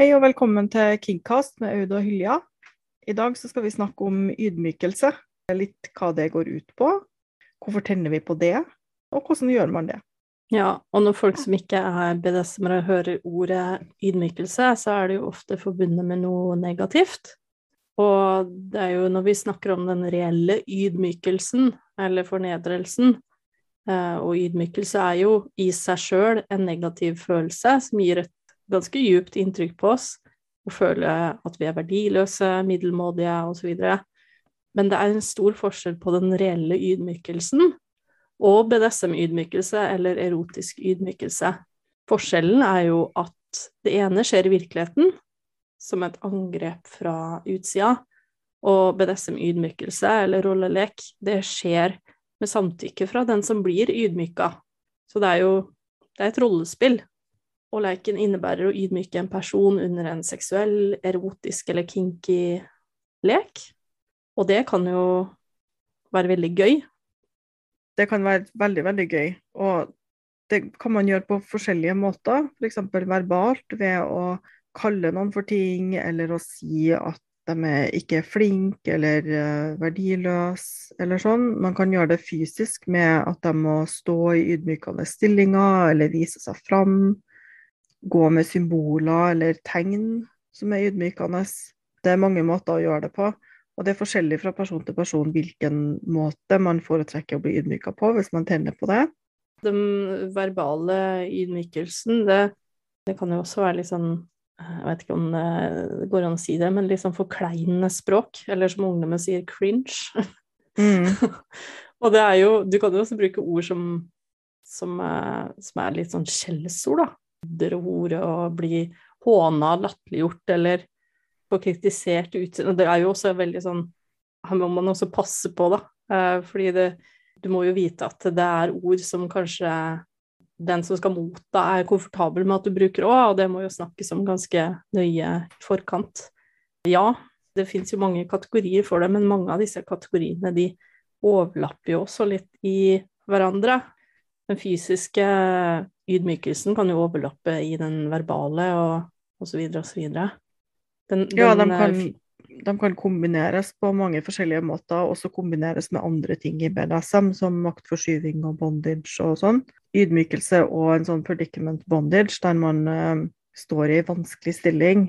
Hei og velkommen til Kingcast med Aud og Hylja. I dag skal vi snakke om ydmykelse. Litt hva det går ut på. Hvorfor tenner vi på det, og hvordan gjør man det? Ja, og når folk som ikke er BDSM-ere hører ordet ydmykelse, så er det jo ofte forbundet med noe negativt. Og det er jo når vi snakker om den reelle ydmykelsen, eller fornedrelsen, eh, og ydmykelse er jo i seg sjøl en negativ følelse som gir et ganske djupt inntrykk på oss, å føle at vi er verdiløse, middelmådige osv. Men det er en stor forskjell på den reelle ydmykelsen og BDSM-ydmykelse eller erotisk ydmykelse. Forskjellen er jo at det ene skjer i virkeligheten, som et angrep fra utsida, og BDSM-ydmykelse eller rollelek, det skjer med samtykke fra den som blir ydmyka. Så det er jo det er et rollespill og leken innebærer å ydmyke en person under en seksuell, erotisk eller kinky lek. Og det kan jo være veldig gøy. Det kan være veldig, veldig gøy. Og det kan man gjøre på forskjellige måter. F.eks. For verbalt ved å kalle noen for ting, eller å si at de er ikke flinke eller uh, verdiløse, eller sånn. Man kan gjøre det fysisk med at de må stå i ydmykende stillinger eller vise seg fram gå med symboler eller tegn som er ydmykende. Det er mange måter å gjøre det på. Og det er forskjellig fra person til person hvilken måte man foretrekker å bli ydmyka på, hvis man tenner på det. Den verbale ydmykelsen, det, det kan jo også være litt sånn jeg vet ikke om det går an å si det, men litt sånn forkleinende språk, eller som ungdommen sier, cringe. Mm. og det er jo Du kan jo også bruke ord som, som, som er litt sånn skjellsord, da og ordet og bli håna, latterliggjort eller få kritisert utseende. Det er jo også veldig sånn Her må man også passe på, da. Eh, fordi det, du må jo vite at det er ord som kanskje den som skal motta, er komfortabel med at du bruker òg, og det må jo snakkes om ganske nøye i forkant. Ja, det fins jo mange kategorier for det, men mange av disse kategoriene de overlapper jo også litt i hverandre. Den fysiske ydmykelsen kan jo overlappe i den verbale og osv. osv. Ja, de kan, de kan, kombineres på mange forskjellige måter, også kombineres med andre ting i BDSM, som maktforskyving og bondage og sånn. Ydmykelse og en sånn predicament bondage, der man uh, står i vanskelig stilling,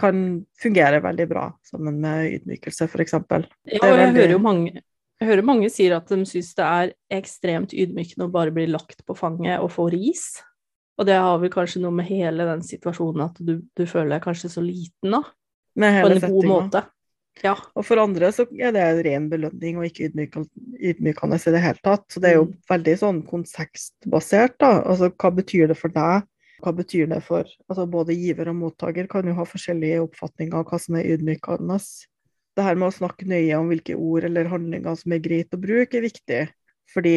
kan fungere veldig bra sammen med ydmykelse, f.eks. Ja, og jeg veldig... hører jo mange jeg hører mange sier at de syns det er ekstremt ydmykende å bare bli lagt på fanget og få ris. Og det har vel kanskje noe med hele den situasjonen at du, du føler deg kanskje så liten, da. På en god måte. Ja. Og for andre så er det ren belønning og ikke ydmykende i det hele tatt. Så det er jo mm. veldig sånn kontekstbasert, da. Altså hva betyr det for deg? Hva betyr det for Altså både giver og mottaker kan jo ha forskjellige oppfatninger av hva som er ydmykende det her med å snakke nøye om hvilke ord eller handlinger som er greit å bruke, er viktig. Fordi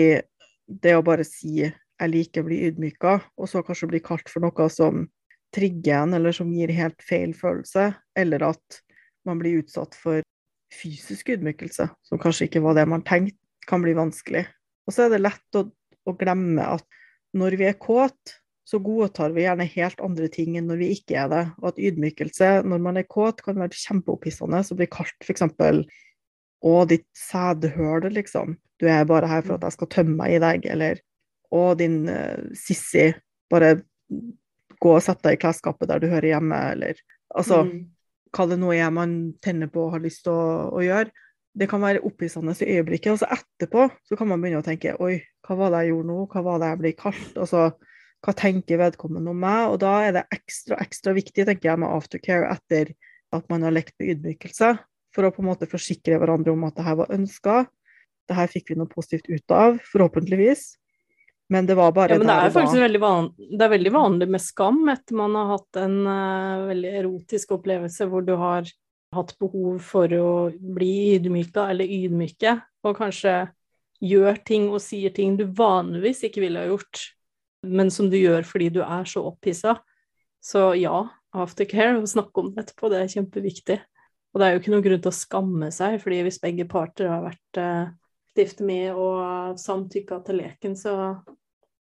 det å bare si 'jeg liker å bli ydmyka', og så kanskje bli kalt for noe som trigger en, eller som gir helt feil følelse, eller at man blir utsatt for fysisk ydmykelse, som kanskje ikke var det man tenkte, kan bli vanskelig. Og så er det lett å, å glemme at når vi er kåt, så godtar vi gjerne helt andre ting enn når vi ikke er det. Og at ydmykelse når man er kåt, kan være kjempeopphissende, så blir kalt f.eks. Å, ditt sædhøl, liksom. Du er bare her for at jeg skal tømme meg i deg. Eller å, din uh, sissy, bare gå og sette deg i klesskapet der du hører hjemme, eller altså mm. Hva det nå er man tenner på og har lyst til å, å gjøre. Det kan være opphissende i øyeblikket, og så etterpå så kan man begynne å tenke Oi, hva var det jeg gjorde nå? Hva var det jeg ble kalt? Altså, hva tenker vedkommende om meg? Og da er det ekstra, ekstra viktig, tenker jeg, med aftercare etter at man har lekt med ydmykelse, for å på en måte forsikre hverandre om at det her var ønska. Det her fikk vi noe positivt ut av, forhåpentligvis. Men det var bare ja, men det er faktisk veldig vanlig, det er veldig vanlig med skam etter man har hatt en uh, veldig erotisk opplevelse hvor du har hatt behov for å bli ydmyka eller ydmyke, og kanskje gjør ting og sier ting du vanligvis ikke ville ha gjort men som du gjør fordi du er så opphissa. Så ja, aftercare, å snakke om det etterpå, det er kjempeviktig. Og det er jo ikke noen grunn til å skamme seg, fordi hvis begge parter har vært stifte med og samtykka til leken, så,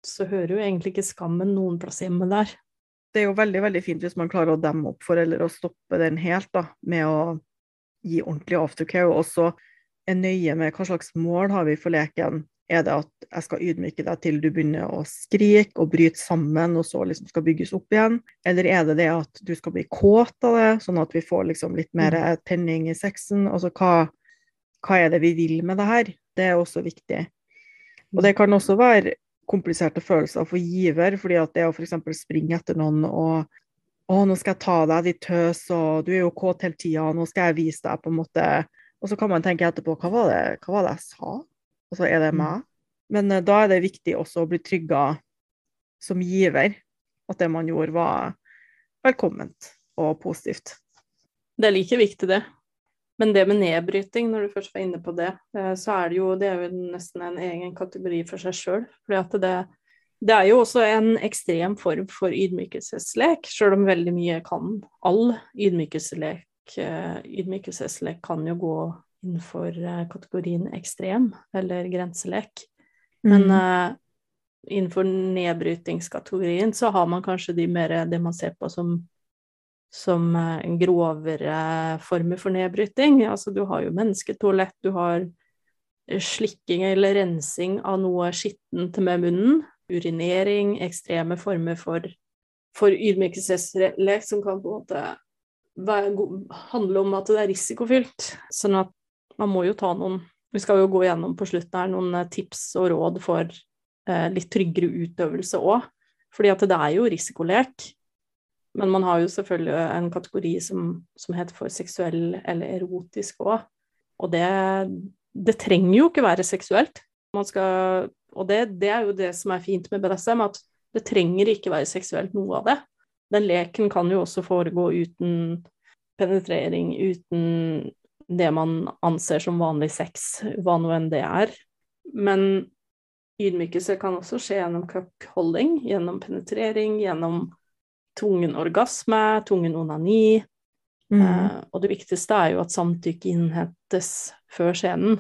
så hører jo egentlig ikke skammen noen plass hjemme der. det er jo veldig veldig fint hvis man klarer å demme opp for eller å stoppe den helt, da, med å gi ordentlig aftercare. Og også er nøye med hva slags mål har vi for leken. Er det at jeg skal ydmyke deg til du begynner å skrike og bryte sammen, og så liksom skal bygges opp igjen? Eller er det det at du skal bli kåt av det, sånn at vi får liksom litt mer mm. tenning i sexen? Altså hva, hva er det vi vil med det her? Det er også viktig. Og det kan også være kompliserte følelser for giver, fordi at det å f.eks. springe etter noen og å, nå skal jeg ta deg, ditt tøs, og du er jo kåt hele tida, nå skal jeg vise deg, på en måte. Og så kan man tenke etterpå, hva var det, hva var det jeg sa? Og så er det mm. meg? Men uh, da er det viktig også å bli trygga som giver, at det man gjorde, var velkomment og positivt. Det er like viktig, det. Men det med nedbryting, når du først var inne på det, eh, så er det jo, det er jo nesten en egen kategori for seg sjøl. For det, det, er jo også en ekstrem form for ydmykelseslek, sjøl om veldig mye kan. All ydmykelseslek, eh, ydmykelseslek kan jo gå innenfor eh, kategorien ekstrem eller grenselek. Men mm. uh, innenfor nedbrytingskategorien så har man kanskje de mer det man ser på som som eh, grovere former for nedbryting. Altså, du har jo mennesketoalett, du har slikking eller rensing av noe skittent med munnen, urinering, ekstreme former for, for ydmykelseslek som kan på en måte handle om at det er risikofylt. Sånn at man må jo ta noen Vi skal jo gå gjennom på slutten her noen eh, tips og råd for eh, litt tryggere utøvelse òg. Fordi at det er jo risikolek. Men man har jo selvfølgelig en kategori som, som heter for seksuell eller erotisk òg. Og det, det, trenger jo ikke være seksuelt. Man Skal, og det, det, er jo det som er fint med BDSM, at det trenger ikke være seksuelt noe av det. Den leken kan jo også foregå uten penetrering, uten det man anser som vanlig sex, hva nå enn det er. Men ydmykelse kan også skje gjennom cuckholding, gjennom penetrering, gjennom tvungen orgasme, tvungen onani. Mm. Eh, og det viktigste er jo at samtykke innhentes før scenen,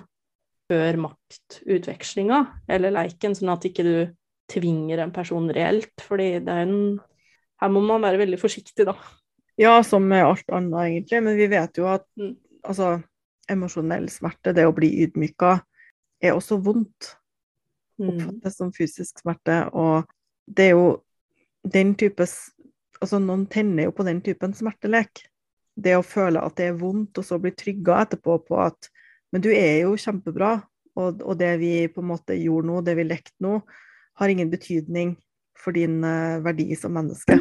før maktutvekslinga eller leiken, sånn at ikke du tvinger en person reelt, fordi det er en Her må man være veldig forsiktig, da. Ja, som med alt annet, egentlig, men vi vet jo at mm. Altså, emosjonell smerte, det å bli ydmyka, er også vondt. Mm. Oppfattes som fysisk smerte, og det er jo den type altså Noen tenner jo på den typen smertelek. Det å føle at det er vondt, og så bli trygga etterpå på at Men du er jo kjempebra, og, og, det vi på en måte gjorde nå, det vi lekte nå, har ingen betydning for din uh, verdi som menneske.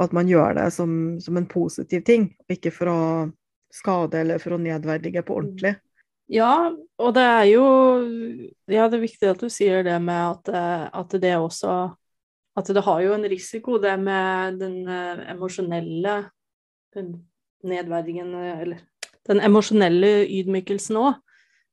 At man gjør det som, som, en positiv ting, og ikke for å skade eller for å nedverdige på ordentlig. Ja, og det er jo Ja, det er viktig at du sier det med at, eh, at det også at det har jo en risiko, det med den uh, emosjonelle den nedverdigende Eller den emosjonelle ydmykelsen òg.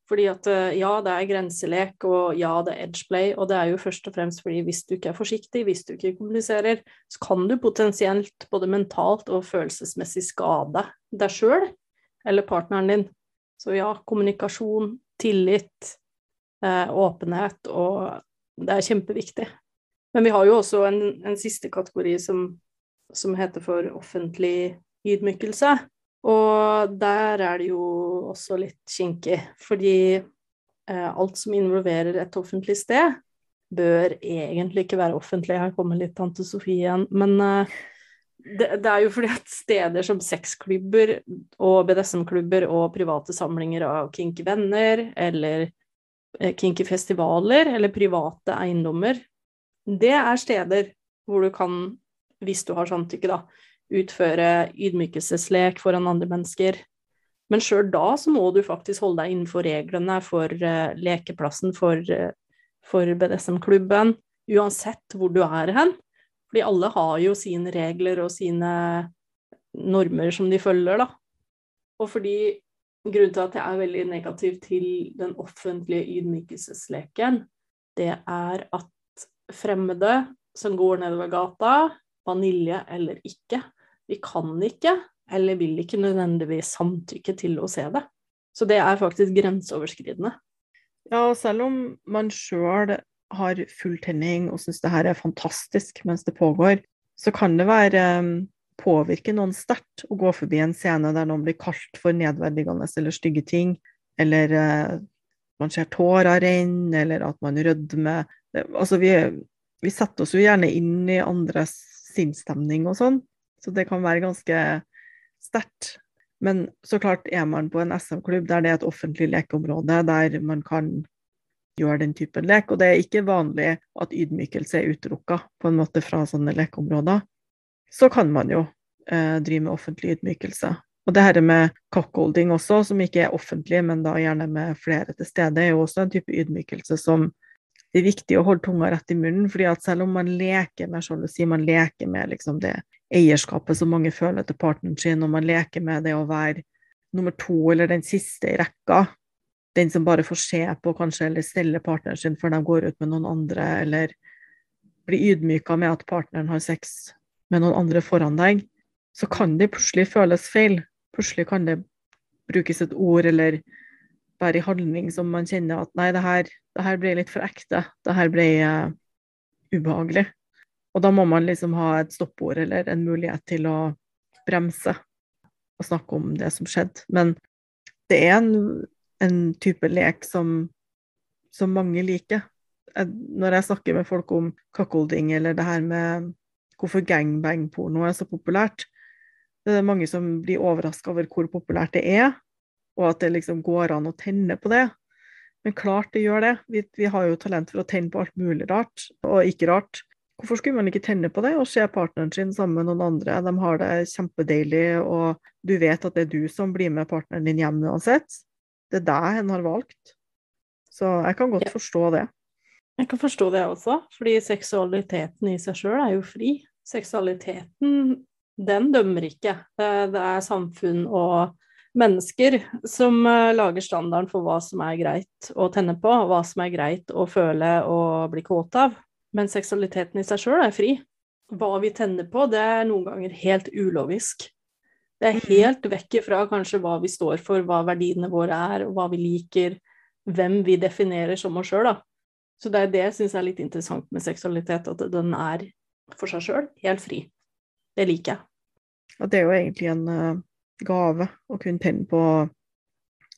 Fordi at uh, ja, det er grenselek, og ja, det er edgeplay, og det er jo først og fremst fordi hvis du ikke er forsiktig, hvis du ikke kommuniserer, så kan du potensielt både mentalt og følelsesmessig skade deg sjøl eller partneren din. Så ja, kommunikasjon, tillit, eh, åpenhet, og det er kjempeviktig. Men vi har jo også en, en siste kategori som, som, heter for offentlig ydmykelse. Og der er det jo også litt kinkig, fordi eh, alt som involverer et offentlig sted, bør egentlig ikke være offentlig. Her kommer litt tante Sofie igjen. Men eh, det, det, er jo fordi at steder som sexklubber og BDSM-klubber og private samlinger av kinky venner, eller eh, kinky festivaler, eller private eiendommer, det er steder hvor du kan, hvis du har samtykke, da, utføre ydmykelseslek foran andre mennesker. Men sjøl da så må du faktisk holde deg innenfor reglene for uh, lekeplassen, for, uh, for BDSM-klubben, uansett hvor du er hen. Fordi alle har jo sine regler og sine normer som de følger, da. Og fordi grunnen til at jeg er veldig negativ til den offentlige ydmykelsesleken, det er at fremmede som går nedover gata, vanilje eller ikke. de kan ikke, eller vil ikke nødvendigvis samtykke til å se det. Så det er faktisk grenseoverskridende. Ja, og selv om man sjøl har full tenning og syns det her er fantastisk mens det pågår, så kan det være um, påvirke noen sterkt å gå forbi en scene der noen blir kalt for nedverdigende eller stygge ting, eller uh, man ser tårer renne, eller at man rødmer. Altså, vi, vi, setter oss jo gjerne inn i andres sinnsstemning og sånn, så det kan være ganske sterkt. Men så klart er man på en SM-klubb der det er et offentlig lekeområde, der man kan gjøre den typen lek, og det er ikke vanlig at ydmykelse er utelukka på en måte fra sånne lekeområder, så kan man jo eh, drive med offentlig ydmykelse. Og det her med cockholding også, som ikke er offentlig, men da gjerne med flere til stede, er jo også en type ydmykelse som det er viktig å holde tunga rett i munnen. fordi at selv om man leker med sjalusi, man leker med liksom det eierskapet som mange føler til partneren sin, og man leker med det å være nummer to eller den siste i rekka, den som bare får se på kanskje, eller stelle partneren sin før de går ut med noen andre, eller blir ydmyka med at partneren har sex med noen andre foran deg, så kan det plutselig føles feil. Plutselig kan det brukes et ord eller være i handling som man kjenner at nei, det her, det her ble litt for ekte. Det her ble uh, ubehagelig. Og da må man liksom ha et stoppord eller en mulighet til å bremse og snakke om det som skjedde. Men det er en, en type lek som, som mange liker. Når jeg snakker med folk om cuckolding eller det her med hvorfor gangbang-porno er så populært, det er mange som blir overraska over hvor populært det er, og at det liksom går an å tenne på det. Men klart det gjør det. Vi, vi har jo talent for å tenne på alt mulig rart, og ikke rart. Hvorfor skulle man ikke tenne på det og se partneren sin sammen med noen andre? De har det kjempedeilig, og du vet at det er du som blir med partneren din hjem uansett. Det er det en har valgt. Så jeg kan godt ja. forstå det. Jeg kan forstå det også, fordi seksualiteten i seg sjøl er jo fri. Seksualiteten, den dømmer ikke. Det, er samfunn og mennesker som uh, lager standarden for hva som er greit å tenne på, hva som er greit å føle og bli kåt av. Men seksualiteten i seg sjøl er fri. Hva vi tenner på, det er noen ganger helt ulovisk. Det er mm. helt vekk ifra kanskje hva vi står for, hva verdiene våre er, og hva vi liker, hvem vi definerer som oss sjøl, da. Så det er det jeg syns er litt interessant med seksualitet, at den er for seg sjøl helt fri. Det liker jeg. Og det er jo egentlig en uh, gave å kunne tenne på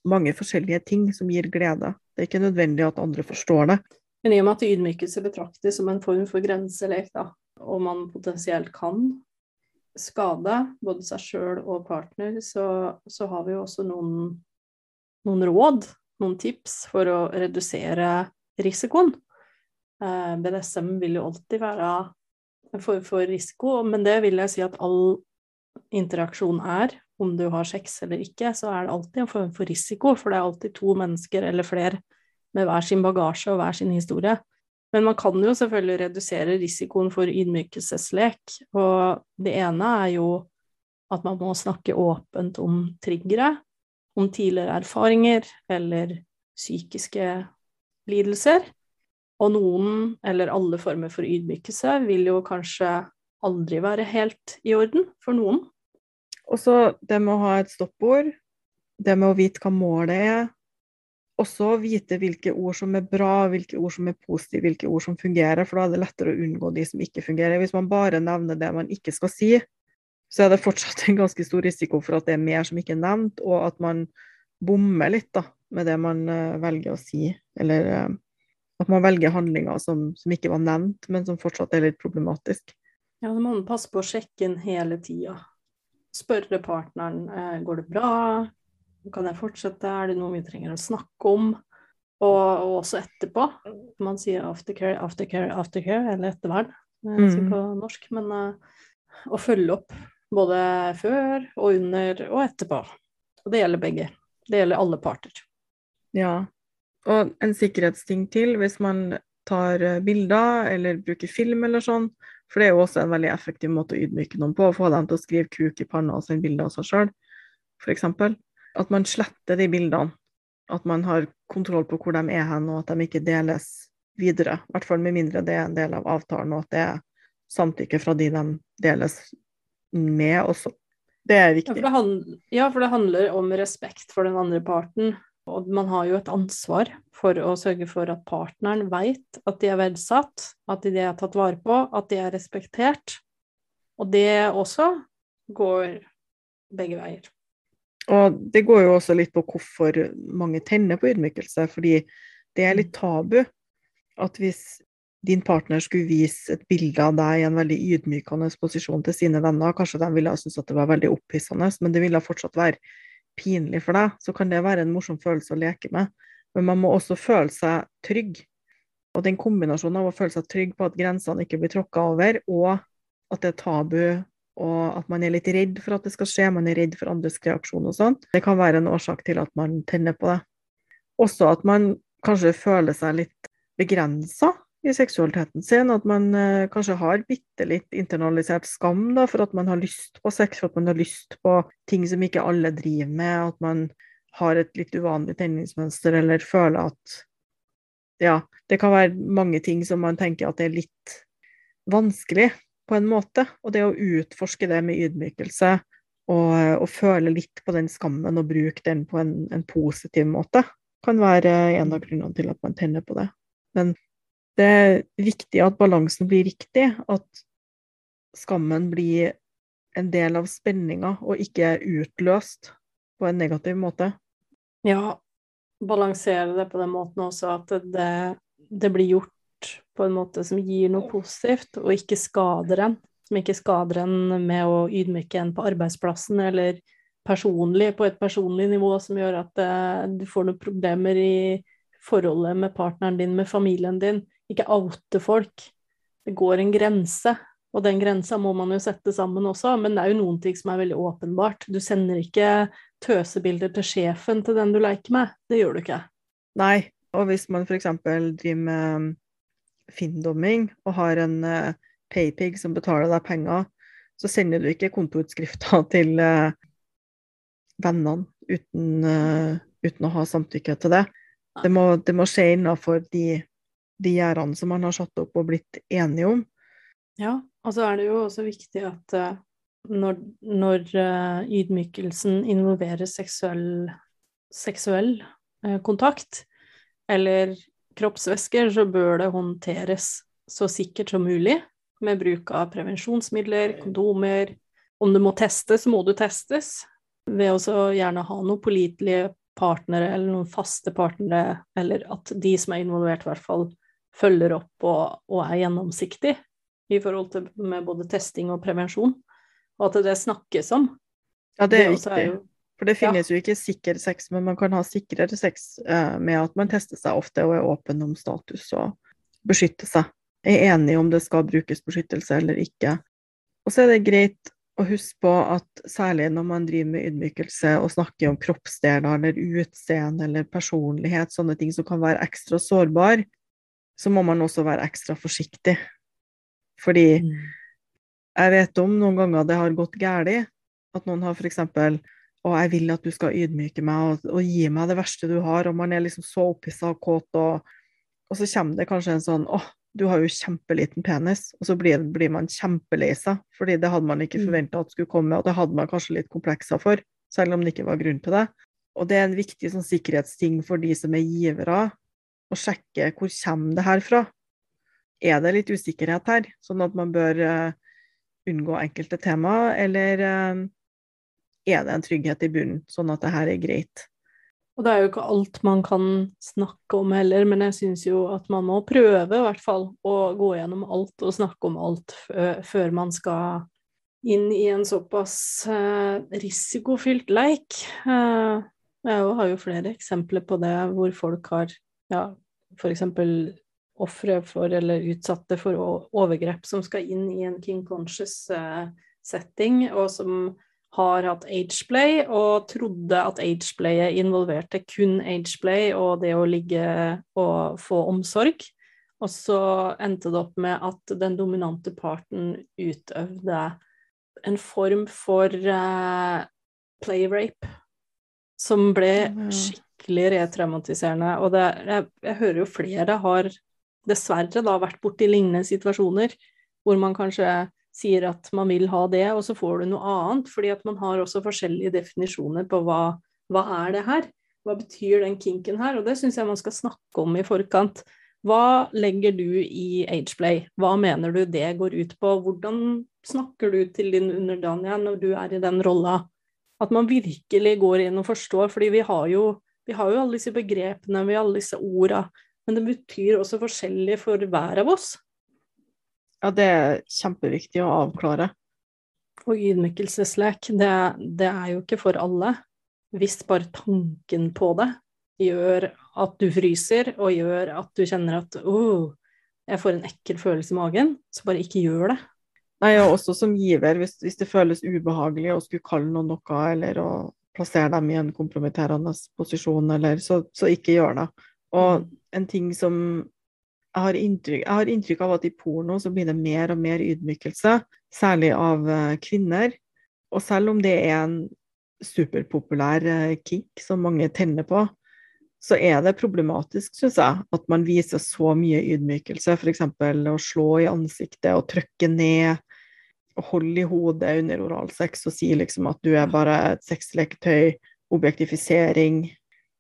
mange forskjellige ting som gir glede. Det er ikke nødvendig at andre forstår det. Men i og med at ydmykelse betraktes som en form for grenselek, da, og man potensielt kan skade både seg sjøl og partner, så, så, har vi jo også noen, noen, råd, noen tips, for å redusere risikoen. Eh, BDSM vil jo alltid være en form for risiko, men det vil jeg si at all interaksjon er. Om du har sex eller ikke, så er det alltid en form for risiko, for det er alltid to mennesker eller flere med hver sin bagasje og hver sin historie. Men man kan jo selvfølgelig redusere risikoen for ydmykelseslek, og det ene er jo at man må snakke åpent om triggere, om tidligere erfaringer eller psykiske lidelser. Og noen, eller alle former for ydmykelse, vil jo kanskje aldri være helt i orden for noen. Og så det med å ha et stoppord, det med å vite hva målet er, også vite hvilke ord som er bra, hvilke ord som er positive, hvilke ord som fungerer, for da er det lettere å unngå de som ikke fungerer. Hvis man bare nevner det man ikke skal si, så er det fortsatt en ganske stor risiko for at det er mer som ikke er nevnt, og at man bommer litt da, med det man uh, velger å si. Eller uh, at man velger handlinger som, som, ikke var nevnt, men som fortsatt er litt problematisk. Ja, da må man passe på å sjekke inn hele tida. Spørre partneren uh, går det bra, kan jeg fortsette? Er det noe vi trenger å snakke om? Og, og også etterpå. Man sier aftercare, aftercare, aftercare, eller ettervern mm. på norsk. Men uh, å følge opp både før og under og etterpå. Og det gjelder begge. Det gjelder alle parter. Ja. Og en sikkerhetsting til hvis man tar eh, bilder eller bruker film eller sånn. For det er jo også en veldig effektiv måte å ydmyke noen på. Å få dem til å skrive kuk i panna og sende bilder av seg sjøl, f.eks. At man sletter de bildene. At man har kontroll på hvor de er hen, og at de ikke deles videre. I hvert fall med mindre det er en del av avtalen, og at det er samtykke fra de de deles med også. Det er viktig. Ja for det, handler, ja, for det handler om respekt for den andre parten. Og man har jo et ansvar for å sørge for at partneren vet at de er verdsatt, at de er tatt vare på, at de er respektert. Og det også går begge veier. Og det går jo også litt på hvorfor mange tenner på ydmykelse, fordi det er litt tabu at hvis din partner skulle vise et bilde av deg i en veldig ydmykende posisjon til sine venner, kanskje de ville synes at det var veldig opphissende, men det ville fortsatt være pinlig for deg, så kan det være en morsom følelse å leke med. Men man må også føle seg trygg. Og den kombinasjonen av å føle seg trygg på at grensene ikke blir tråkka over, og at det er tabu, og at man er litt redd for at det skal skje, man er redd for andres reaksjon og sånn, det kan være en årsak til at man tenner på det. Også at man kanskje føler seg litt begrensa i seksualiteten sin. At man eh, kanskje har bitte litt internalisert skam da, for at man har lyst på sex, for at man har lyst på ting som ikke alle driver med. At man har et litt uvanlig tenningsmønster, eller føler at Ja, det kan være mange ting som man tenker at det er litt vanskelig på en måte. Og det å utforske det med ydmykelse og, og føle litt på den skammen og bruke den på en, en positiv måte, kan være en av grunnene til at man tenner på det. Men det er viktig at balansen blir riktig, at skammen blir en del av spenninga og ikke er utløst på en negativ måte. Ja, balansere det på den måten også at det, det blir gjort på en måte som gir noe positivt, og ikke skader en. Som ikke skader en med å ydmyke en på arbeidsplassen eller personlig, på et personlig nivå som gjør at uh, du får noen problemer i forholdet med partneren din, med familien din ikke oute folk. Det går en grense, og den grensa må man jo sette sammen også, men det er jo noen ting som er veldig åpenbart. Du sender ikke tøsebilder til sjefen til den du leker med, det gjør du ikke. Nei, og hvis man f.eks. driver med finndomming og har en uh, paypig som betaler deg penger, så sender du ikke kontoutskrifter til uh, vennene uten, uh, uten, å ha samtykke til det. Det må, det må skje innafor de de gjerdene som man har satt opp og blitt enige om. Ja, og så er det jo også viktig at når, når ydmykelsen involverer seksuell, seksuell kontakt eller kroppsvæsker, så bør det håndteres så sikkert som mulig med bruk av prevensjonsmidler, kondomer. Om det må testes, må du testes. Ved å gjerne ha noen pålitelige partnere eller noen faste partnere, eller at de som er involvert, i hvert fall følger opp og, og, er gjennomsiktig i forhold til med både testing og prevensjon, og at det snakkes om. Ja, det er viktig. For det finnes ja. jo ikke sikker sex, men man kan ha sikrere sex eh, med at man tester seg ofte og er åpen om status og beskytter seg. Er enig om det skal brukes beskyttelse eller ikke. Og så er det greit å huske på at særlig når man driver med ydmykelse og snakker om kroppsdeler eller utseende eller personlighet, sånne ting som kan være ekstra sårbar, så må man også være ekstra forsiktig. Fordi mm. jeg vet om noen ganger det har gått galt, at noen har f.eks. og jeg vil at du skal ydmyke meg og, og, gi meg det verste du har, og man er liksom så opphissa og kåt, og, og, så kommer det kanskje en sånn åh, du har jo kjempeliten penis, og så blir, blir man kjempelei seg, fordi det hadde man ikke mm. forventa at skulle komme, og det hadde man kanskje litt komplekser for, selv om det ikke var grunn til det. Og det er en viktig sånn, sikkerhetsting for de som er givere, å sjekke hvor kommer det her fra. Er det litt usikkerhet her, sånn at man bør uh, unngå enkelte tema, eller uh, er det en trygghet i bunnen, sånn at det her er greit? Og det er jo ikke alt man kan snakke om heller, men jeg syns jo at man må prøve, i hvert fall, å gå gjennom alt og snakke om alt før man skal inn i en såpass uh, risikofylt leik. Uh, jeg har jo flere eksempler på det hvor folk har ja, f.eks. ofre for eller utsatte for overgrep som skal inn i en King Conscious uh, setting, og som har hatt ageplay og trodde at ageplayet involverte kun ageplay og det å ligge og få omsorg. Og så endte det opp med at den dominante parten utøvde en form for uh, playrape som ble skikkelig skikkelig retraumatiserende. Og det, jeg, jeg, hører jo flere har dessverre da vært borti lignende situasjoner hvor man kanskje sier at man vil ha det, og så får du noe annet. Fordi at man har også forskjellige definisjoner på hva, hva er det her? Hva betyr den kinken her? Og det syns jeg man skal snakke om i forkant. Hva legger du i ageplay? Hva mener du det går ut på? Hvordan snakker du til din underdanige når du er i den rolla? At man virkelig går inn og forstår, fordi vi har jo, vi har jo alle disse begrepene, vi har alle disse orda, men det betyr også forskjellig for hver av oss. Ja, det er kjempeviktig å avklare. Og ydmykelseslek, det, det er jo ikke for alle. Hvis bare tanken på det gjør at du fryser, og gjør at du kjenner at oh, jeg får en ekkel følelse i magen, så bare ikke gjør det. Nei, og også som giver, hvis, hvis det føles ubehagelig å skulle kalle noen noe, eller å plassere dem i en kompromitterende posisjon, eller så, så ikke gjør det. Og mm. en ting som jeg har, inntrykk, jeg har inntrykk av at i porno så blir det mer og mer ydmykelse, særlig av uh, kvinner. Og selv om det er en superpopulær uh, kick som mange tenner på, så er det problematisk, syns jeg, at man viser så mye ydmykelse. F.eks. å slå i ansiktet og trykke ned, og holde i hodet under oralsex og si liksom at du er bare et sexleketøy, objektifisering.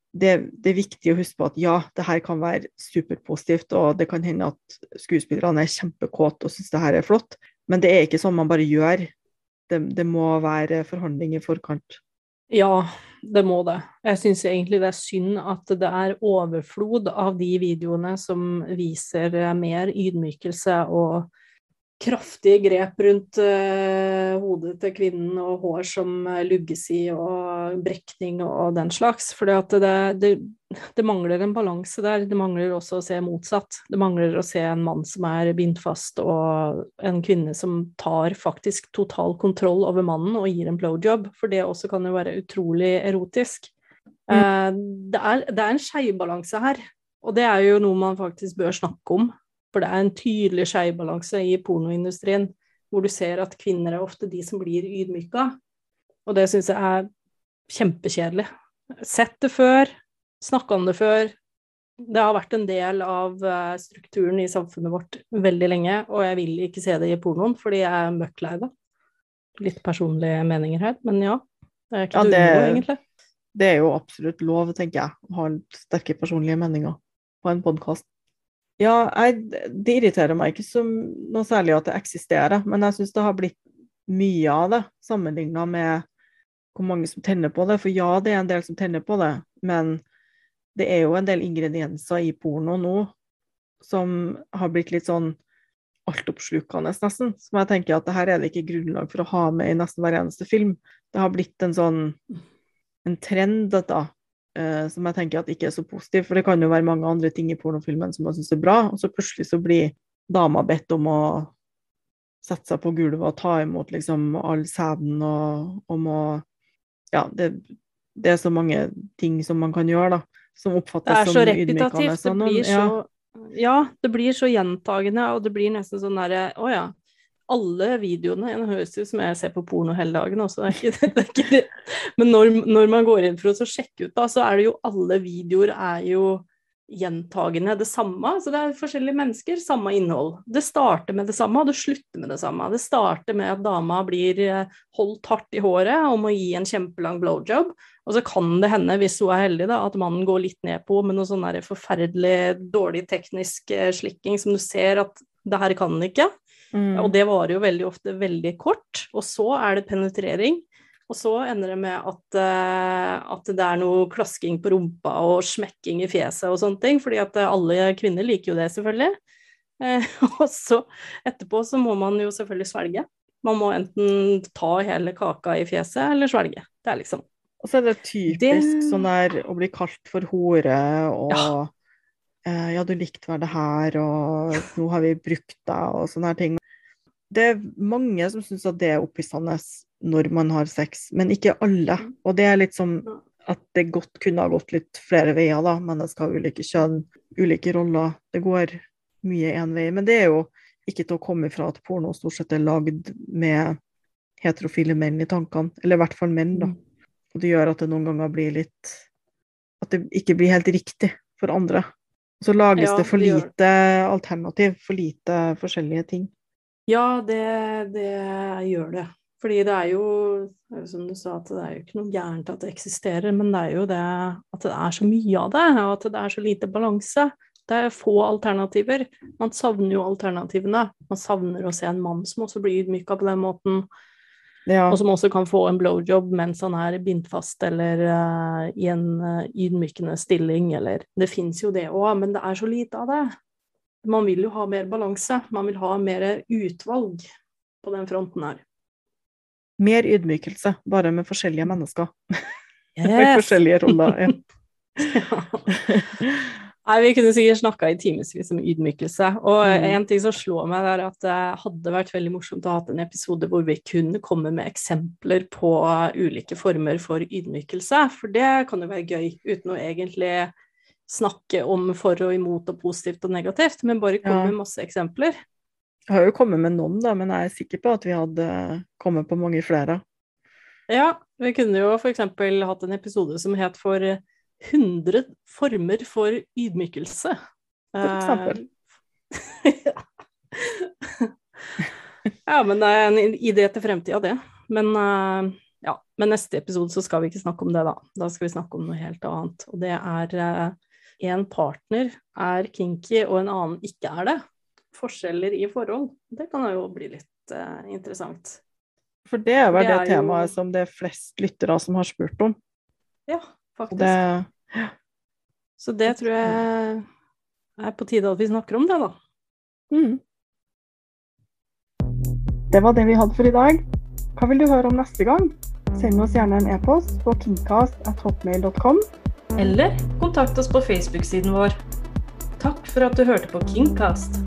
Det, det, er viktig å huske på at ja, det her kan være superpositivt, og det kan hende at skuespillerne er kjempekåte og syns det her er flott, men det er ikke sånn man bare gjør. Det, det må være forhandling i forkant. Ja, det må det. Jeg syns egentlig det er synd at det er overflod av de videoene som viser mer ydmykelse og kraftige grep rundt uh, hodet til kvinnen og hår som lugges i og brekning og den slags. For det, det, det, mangler en balanse der. Det mangler også å se motsatt. Det mangler å se en mann som er bindt fast og en kvinne som tar faktisk total kontroll over mannen og gir en blowjob. For det også kan jo være utrolig erotisk. Mm. Uh, det, er, det er en skeiv her. Og det er jo noe man faktisk bør snakke om. For det er en tydelig skjevbalanse i pornoindustrien, hvor du ser at kvinner er ofte de som blir ydmyka. Og det syns jeg er kjempekjedelig. Sett det før, snakka om det før. Det har vært en del av eh, strukturen i samfunnet vårt veldig lenge, og jeg vil ikke se det i pornoen, fordi jeg er møkk lei det. Litt personlige meninger her, men ja. Det er ikke ja, det, noe, egentlig. Det er jo absolutt lov, tenker jeg, å ha sterke personlige meninger på en podkast. Ja, jeg, det irriterer meg ikke så noe særlig at det eksisterer, men jeg syns det har blitt mye av det, sammenligna med hvor mange som tenner på det. For ja, det er en del som tenner på det, men det er jo en del ingredienser i porno nå som har blitt litt sånn altoppslukende, nesten. Som jeg tenker at det her er det ikke grunnlag for å ha med i nesten hver eneste film. Det har blitt en sånn en trend, dette, eh, som jeg tenker at ikke er så positiv. For det kan jo være mange andre ting i pornofilmen som man syns er bra, og så plutselig så blir dama bedt om å sette seg på gulvet og ta imot liksom all sæden og om å Ja, det, det, er så mange ting som man kan gjøre, da. Som oppfattes som ydmykende. Det blir så ja. ja, det blir så gjentagende, og det blir nesten sånn derre Å ja, alle videoene Det høres ut som jeg ser på porno hele dagen også, det er ikke, det er ikke det. Men når, når, man går inn for å sjekke ut, da, så er det jo alle videoer er jo gjentagende det samme. Så det er forskjellige mennesker, samme innhold. Det starter med det samme, og det slutter med det samme. Det starter med at dama blir eh, holdt hardt i håret om å gi en kjempelang blowjob. Og så kan det hende, hvis hun er heldig, da, at mannen går litt ned på med noe sånn forferdelig dårlig teknisk eh, slikking som du ser at det her kan han ikke. Mm. Og det varer jo veldig ofte veldig kort. Og så er det penetrering. Og så ender det med at, uh, at, det er noe klasking på rumpa og smekking i fjeset og sånne ting. fordi at alle kvinner liker jo det, selvfølgelig. Uh, og så etterpå så må man jo selvfølgelig svelge. Man må enten ta hele kaka i fjeset eller svelge. Det er liksom Og så er det typisk det... sånn der å bli kalt for hore og ja. Uh, ja, du likte vel det her, og nå har vi brukt deg, og sånne her ting det er mange som syns at det er opphissende når man har sex, men ikke alle. Mm. Og det er litt som at det godt kunne ha gått litt flere veier, da. Mennesker har ulike kjønn, ulike roller. Det går mye én vei. Men det er jo ikke til å komme ifra at porno stort sett er lagd med heterofile menn i tankene. Eller i hvert fall menn, da. Mm. Og det gjør at det noen ganger blir litt At det ikke blir helt riktig for andre. Så lages ja, det for lite alternativ, for lite forskjellige ting. Ja, det, det, gjør det. Fordi det er jo, som du sa, at det er jo ikke noe gærent at det eksisterer, men det er jo det at det er så mye av det, og at det er så lite balanse. Det er få alternativer. Man savner jo alternativene. Man savner å se en mann som også blir ydmyka på den måten. Ja. Og som også kan få en blowjob mens han er bindt fast eller uh, i en uh, ydmykende stilling, eller Det fins jo det òg, men det er så lite av det. Man vil jo ha mer balanse. Man vil ha mer utvalg på den fronten her. Mer ydmykelse, bare med forskjellige mennesker. Yes. forskjellige roller. Ja. Nei, Vi kunne sikkert snakka i timevis om ydmykelse. Og mm. en ting som slår meg, er at det hadde vært veldig morsomt å ha en episode hvor vi kunne komme med eksempler på ulike former for ydmykelse. For det kan jo være gøy, uten å egentlig snakke om for og imot og positivt og negativt, men bare komme ja. med masse eksempler. Jeg har jo kommet med noen, da, men jeg er sikker på at vi hadde kommet på mange flere. Ja, vi kunne jo f.eks. hatt en episode som het for 100 former for ydmykelse. For eksempel. ja, men det er en idé til fremtida, det. Men uh, ja, men neste episode så skal vi ikke snakke om det, da. Da skal vi snakke om noe helt annet. Og det er en partner er kinky, og en annen ikke er det forskjeller i forhold. Det kan jo bli litt uh, interessant. For det er vel det, er temaet jo... som det er flest lyttere som har spurt om. Ja, faktisk. Det... Så det tror jeg er på tide at vi snakker om det, da. Mm. Det var det vi hadde for i dag. Hva vil du høre om neste gang? Send oss gjerne en e-post på kingcast.hotmail.com. Eller kontakt oss på Facebook-siden vår. Takk for at du hørte på Kingcast.